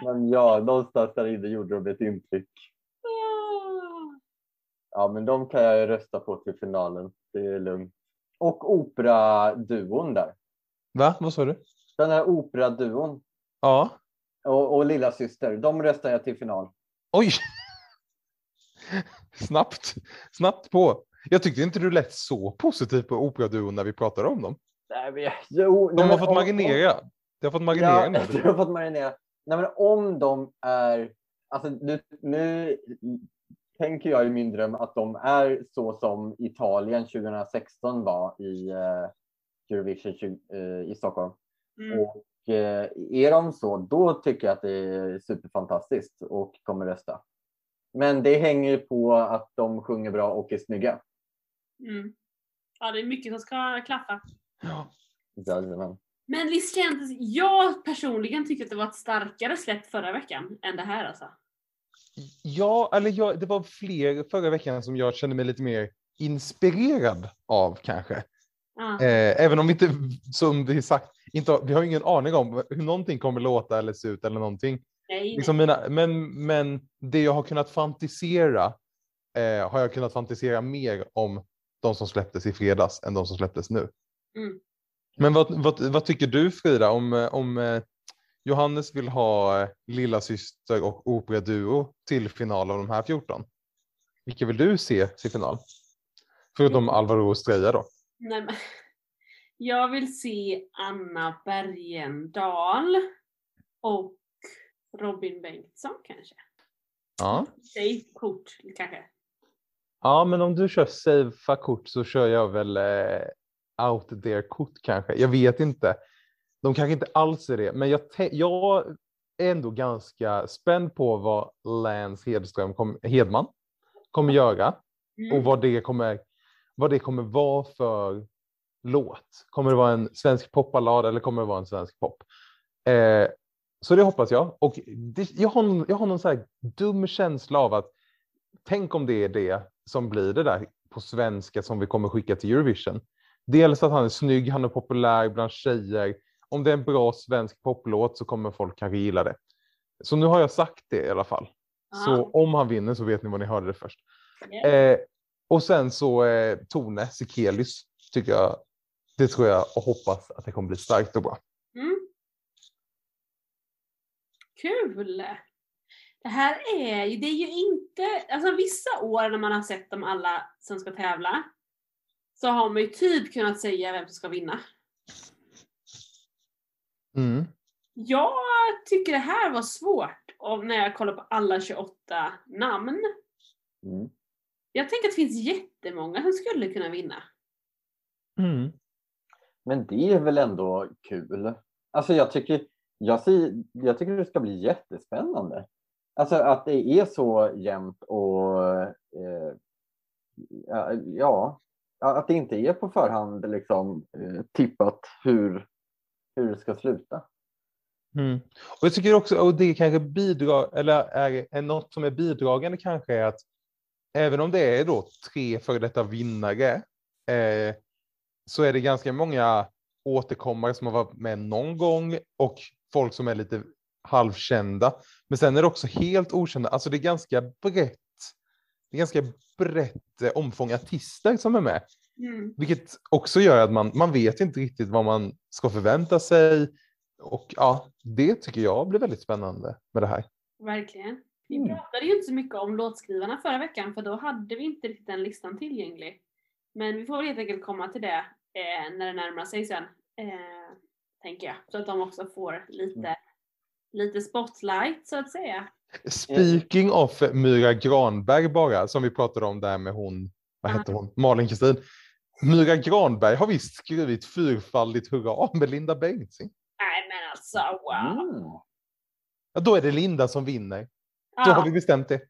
Men ja, någonstans där inne gjorde de ett intryck. Ja, men de kan jag ju rösta på till finalen. Det är lugnt. Och operaduon där. Va? Vad sa du? Den här operaduon Ja. och, och lilla syster. de röstar jag till final. Oj! Snabbt. Snabbt på. Jag tyckte inte du lät så positiv på operaduon när vi pratade om dem. Nej, men, jo, De nej, har men fått om- marinera. De har fått marinera Ja, de har fått marinera. Nej, men om de är... Alltså, nu, nu tänker jag i min dröm att de är så som Italien 2016 var i eh, Eurovision 20, eh, i Stockholm. Mm. Och eh, är de så, då tycker jag att det är superfantastiskt och kommer rösta. Men det hänger på att de sjunger bra och är snygga. Mm. Ja, det är mycket som ska klaffa. Ja. Jajamän. Men visst kändes, jag personligen tyckte att det var ett starkare släpp förra veckan än det här alltså. Ja, eller jag, det var fler förra veckan som jag kände mig lite mer inspirerad av kanske. Ja. Eh, även om vi inte, som vi sagt, inte, vi har ingen aning om hur någonting kommer låta eller se ut eller någonting. nej, nej. Liksom mina, men, men det jag har kunnat fantisera eh, har jag kunnat fantisera mer om de som släpptes i fredags än de som släpptes nu. Mm. Men vad, vad, vad tycker du Frida om, om eh, Johannes vill ha eh, Lilla Syster och Opera-duo till final av de här 14? Vilka vill du se till final? Förutom Alvaro Estrella då. Nej, men. Jag vill se Anna Bergendahl och Robin Bengtsson kanske. Ja. Säg kort kanske. Ja, men om du kör safe kort så kör jag väl eh, out there kort kanske. Jag vet inte. De kanske inte alls är det, men jag, jag är ändå ganska spänd på vad Lance Hedström kom, Hedman kommer göra Mm. och vad det kommer, vad det kommer vara för låt. Kommer det vara en svensk popballad eller kommer det vara en svensk pop? Eh, så det hoppas jag. Och det, jag, har, jag har någon så här dum känsla av att tänk om det är det som blir det där på svenska som vi kommer skicka till Eurovision. Dels att han är snygg, han är populär bland tjejer. Om det är en bra svensk poplåt så kommer folk kanske gilla det. Så nu har jag sagt det i alla fall. Så Ja. om han vinner så vet ni vad ni hörde det först. Ja. Eh, och sen så eh, Tone Sekelius tycker jag. Det tror jag och hoppas att det kommer bli starkt och bra. Mm. Kul! Det här är ju, det är ju inte, alltså vissa år när man har sett dem alla som ska tävla så har man ju typ kunnat säga vem som ska vinna. Mm. Jag tycker det här var svårt och när jag kollar på alla 28 namn. Mm. Jag tänker att det finns jättemånga som skulle kunna vinna. Mm. Men det är väl ändå kul. Alltså jag tycker, jag, ser, jag tycker det ska bli jättespännande. Alltså att det är så jämnt och eh, ja, att det inte är på förhand liksom, eh, tippat hur, hur det ska sluta. Mm. Och jag tycker också, och det kanske bidrar, eller är, är något som är bidragande kanske är att även om det är då tre före detta vinnare eh, så är det ganska många återkommare som har varit med någon gång och folk som är lite halvkända. Men sen är det också helt okända, alltså det är ganska brett. Det är ganska brett eh, omfång artister som är med. Mm. Vilket också gör att man, man vet inte riktigt vad man ska förvänta sig. Och ja, det tycker jag blir väldigt spännande med det här. Verkligen. Vi Mm. pratade ju inte så mycket om låtskrivarna förra veckan för då hade vi inte riktigt den listan tillgänglig. Men vi får väl helt enkelt komma till det eh, när det närmar sig sen. Eh, tänker jag. Så att de också får lite, Mm. Lite spotlight så att säga. Speaking of Myra Granberg bara, som vi pratade om där med hon, vad hette hon, Malin Kristin. Myra Granberg har visst skrivit fyrfaldigt hurra med Linda Bengtzing. Nej men alltså wow! Mm. Ja, då är det Linda som vinner. Ja, Då har vi bestämt det.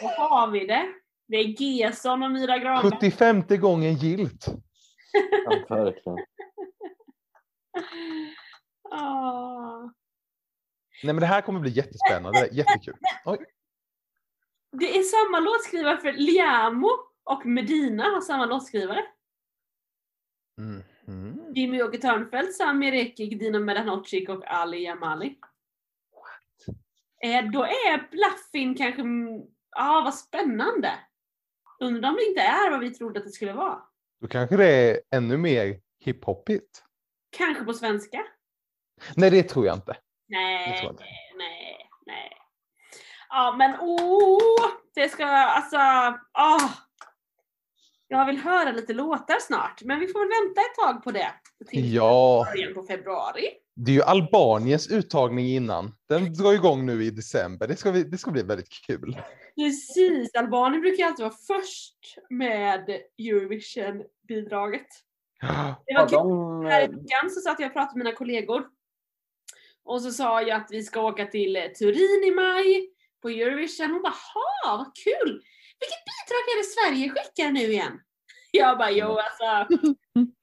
då har vi det. Det är Gesson och Myra Granberg. 75 gången gilt. Ja, verkligen. Nej men det här kommer bli jättespännande, jättekul. Oj. Det är samma låtskrivare för Liamo och Medina har samma låtskrivare. Mhm. Jimmy-Åke Törnfeldt, Sami Rekik, Dino Medanovic och Ali Jamali. Eh, då är Blaffin kanske... mm, Ja, vad spännande! Undrar om det inte är vad vi trodde att det skulle vara. Då kanske det är ännu mer hiphopigt. Kanske på svenska? Nej det tror jag inte. Nej, nej, nej. Ja, men åh! Det ska alltså... Åh! Jag vill höra lite låtar snart, men vi får väl vänta ett tag på det. Ja, början på februari. det är ju Albaniens uttagning innan. Den drar igång nu i december. Det ska, bli, det ska bli väldigt kul. Precis, Albanien brukar alltid vara först med Eurovision-bidraget. Det var Ja, kul, de, här i veckan så satt jag och pratade med mina kollegor. Och så sa jag att vi ska åka till eh, Turin i maj på Eurovision. Hon bara “Jaha, vad kul! Vilket bidrag är det Sverige skickar nu igen?” Jag bara “Jo alltså,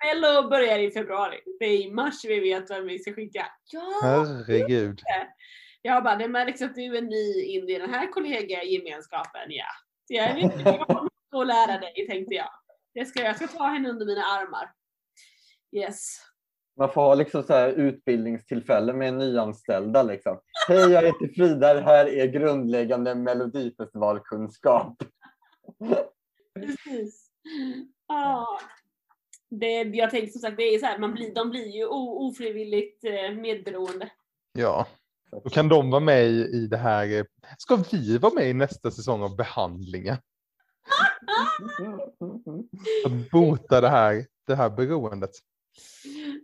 Mello börjar i februari. Det är i mars vi vet vem vi ska skicka.” Ja! Herregud. Jag bara “Det märks att du är ny in i den här kollegagemenskapen, ja.” Så jag vet inte, jag mycket att lära dig tänkte jag. Det ska, jag ska ta henne under mina armar. Yes. Man får ha liksom så här utbildningstillfällen med nyanställda. Liksom. Hej, jag heter Frida. Det här är grundläggande melodifestivalkunskap. Precis. Ja. Det, jag tänkte som sagt, det är så här, man blir, de blir ju ofrivilligt eh, medberoende. Ja, då kan de vara med i, i det här. eh, Ska vi vara med i nästa säsong av behandlingen? Att bota det här, det här beroendet.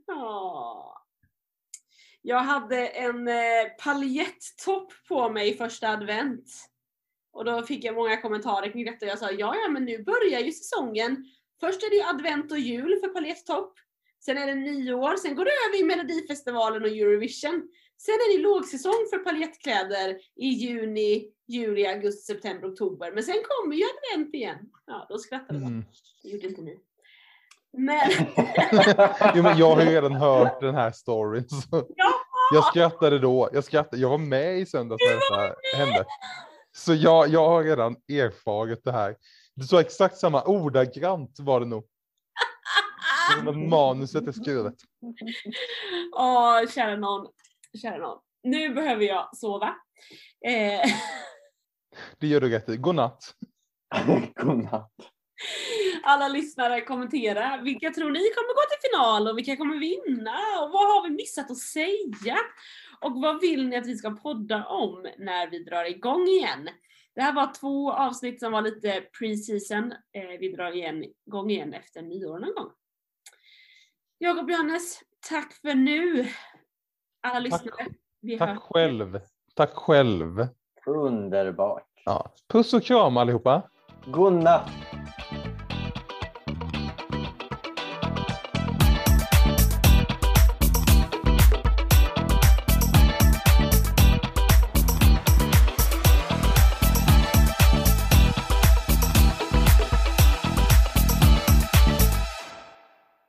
Ja. Jag hade en eh, paljettopp på mig första advent. Och då fick jag många kommentarer kring detta. Jag sa ja, ja, men nu börjar ju säsongen. Först är det ju advent och jul för paljettopp. Sen är det nyår, sen går det över i Melodifestivalen och Eurovision. Sen är det lågsäsong för paljettkläder i juni, juli, augusti, september, oktober. Men sen kommer ju advent igen. Ja, då skrattade jag. Mm. Det gjorde inte ni. Men Jo, men jag har ju redan hört den här storyn. Så Ja! jag skrattade då. Jag, skrattade, jag var med i söndags när detta hände. Så jag, jag har redan erfarit det här. Du sa exakt samma, ordagrant var det nog. Det Manuset är skrivet. Åh, kära någon. Kära någon. Nu behöver jag sova. Eh, Det gör du rätt i. Godnatt. Godnatt. Alla lyssnare kommentera. Vilka tror ni kommer gå till final och vilka kommer vinna? Och vad har vi missat att säga? Och vad vill ni att vi ska podda om när vi drar igång igen? Det här var två avsnitt som var lite pre-season. Eh, vi drar igen, igång igen efter nyår någon gång. Jakob Johannes, tack för nu. Alla lyssnare. Vi Tack hörs. själv. Tack själv. Underbart. Ja. Puss och kram allihopa. Godnatt.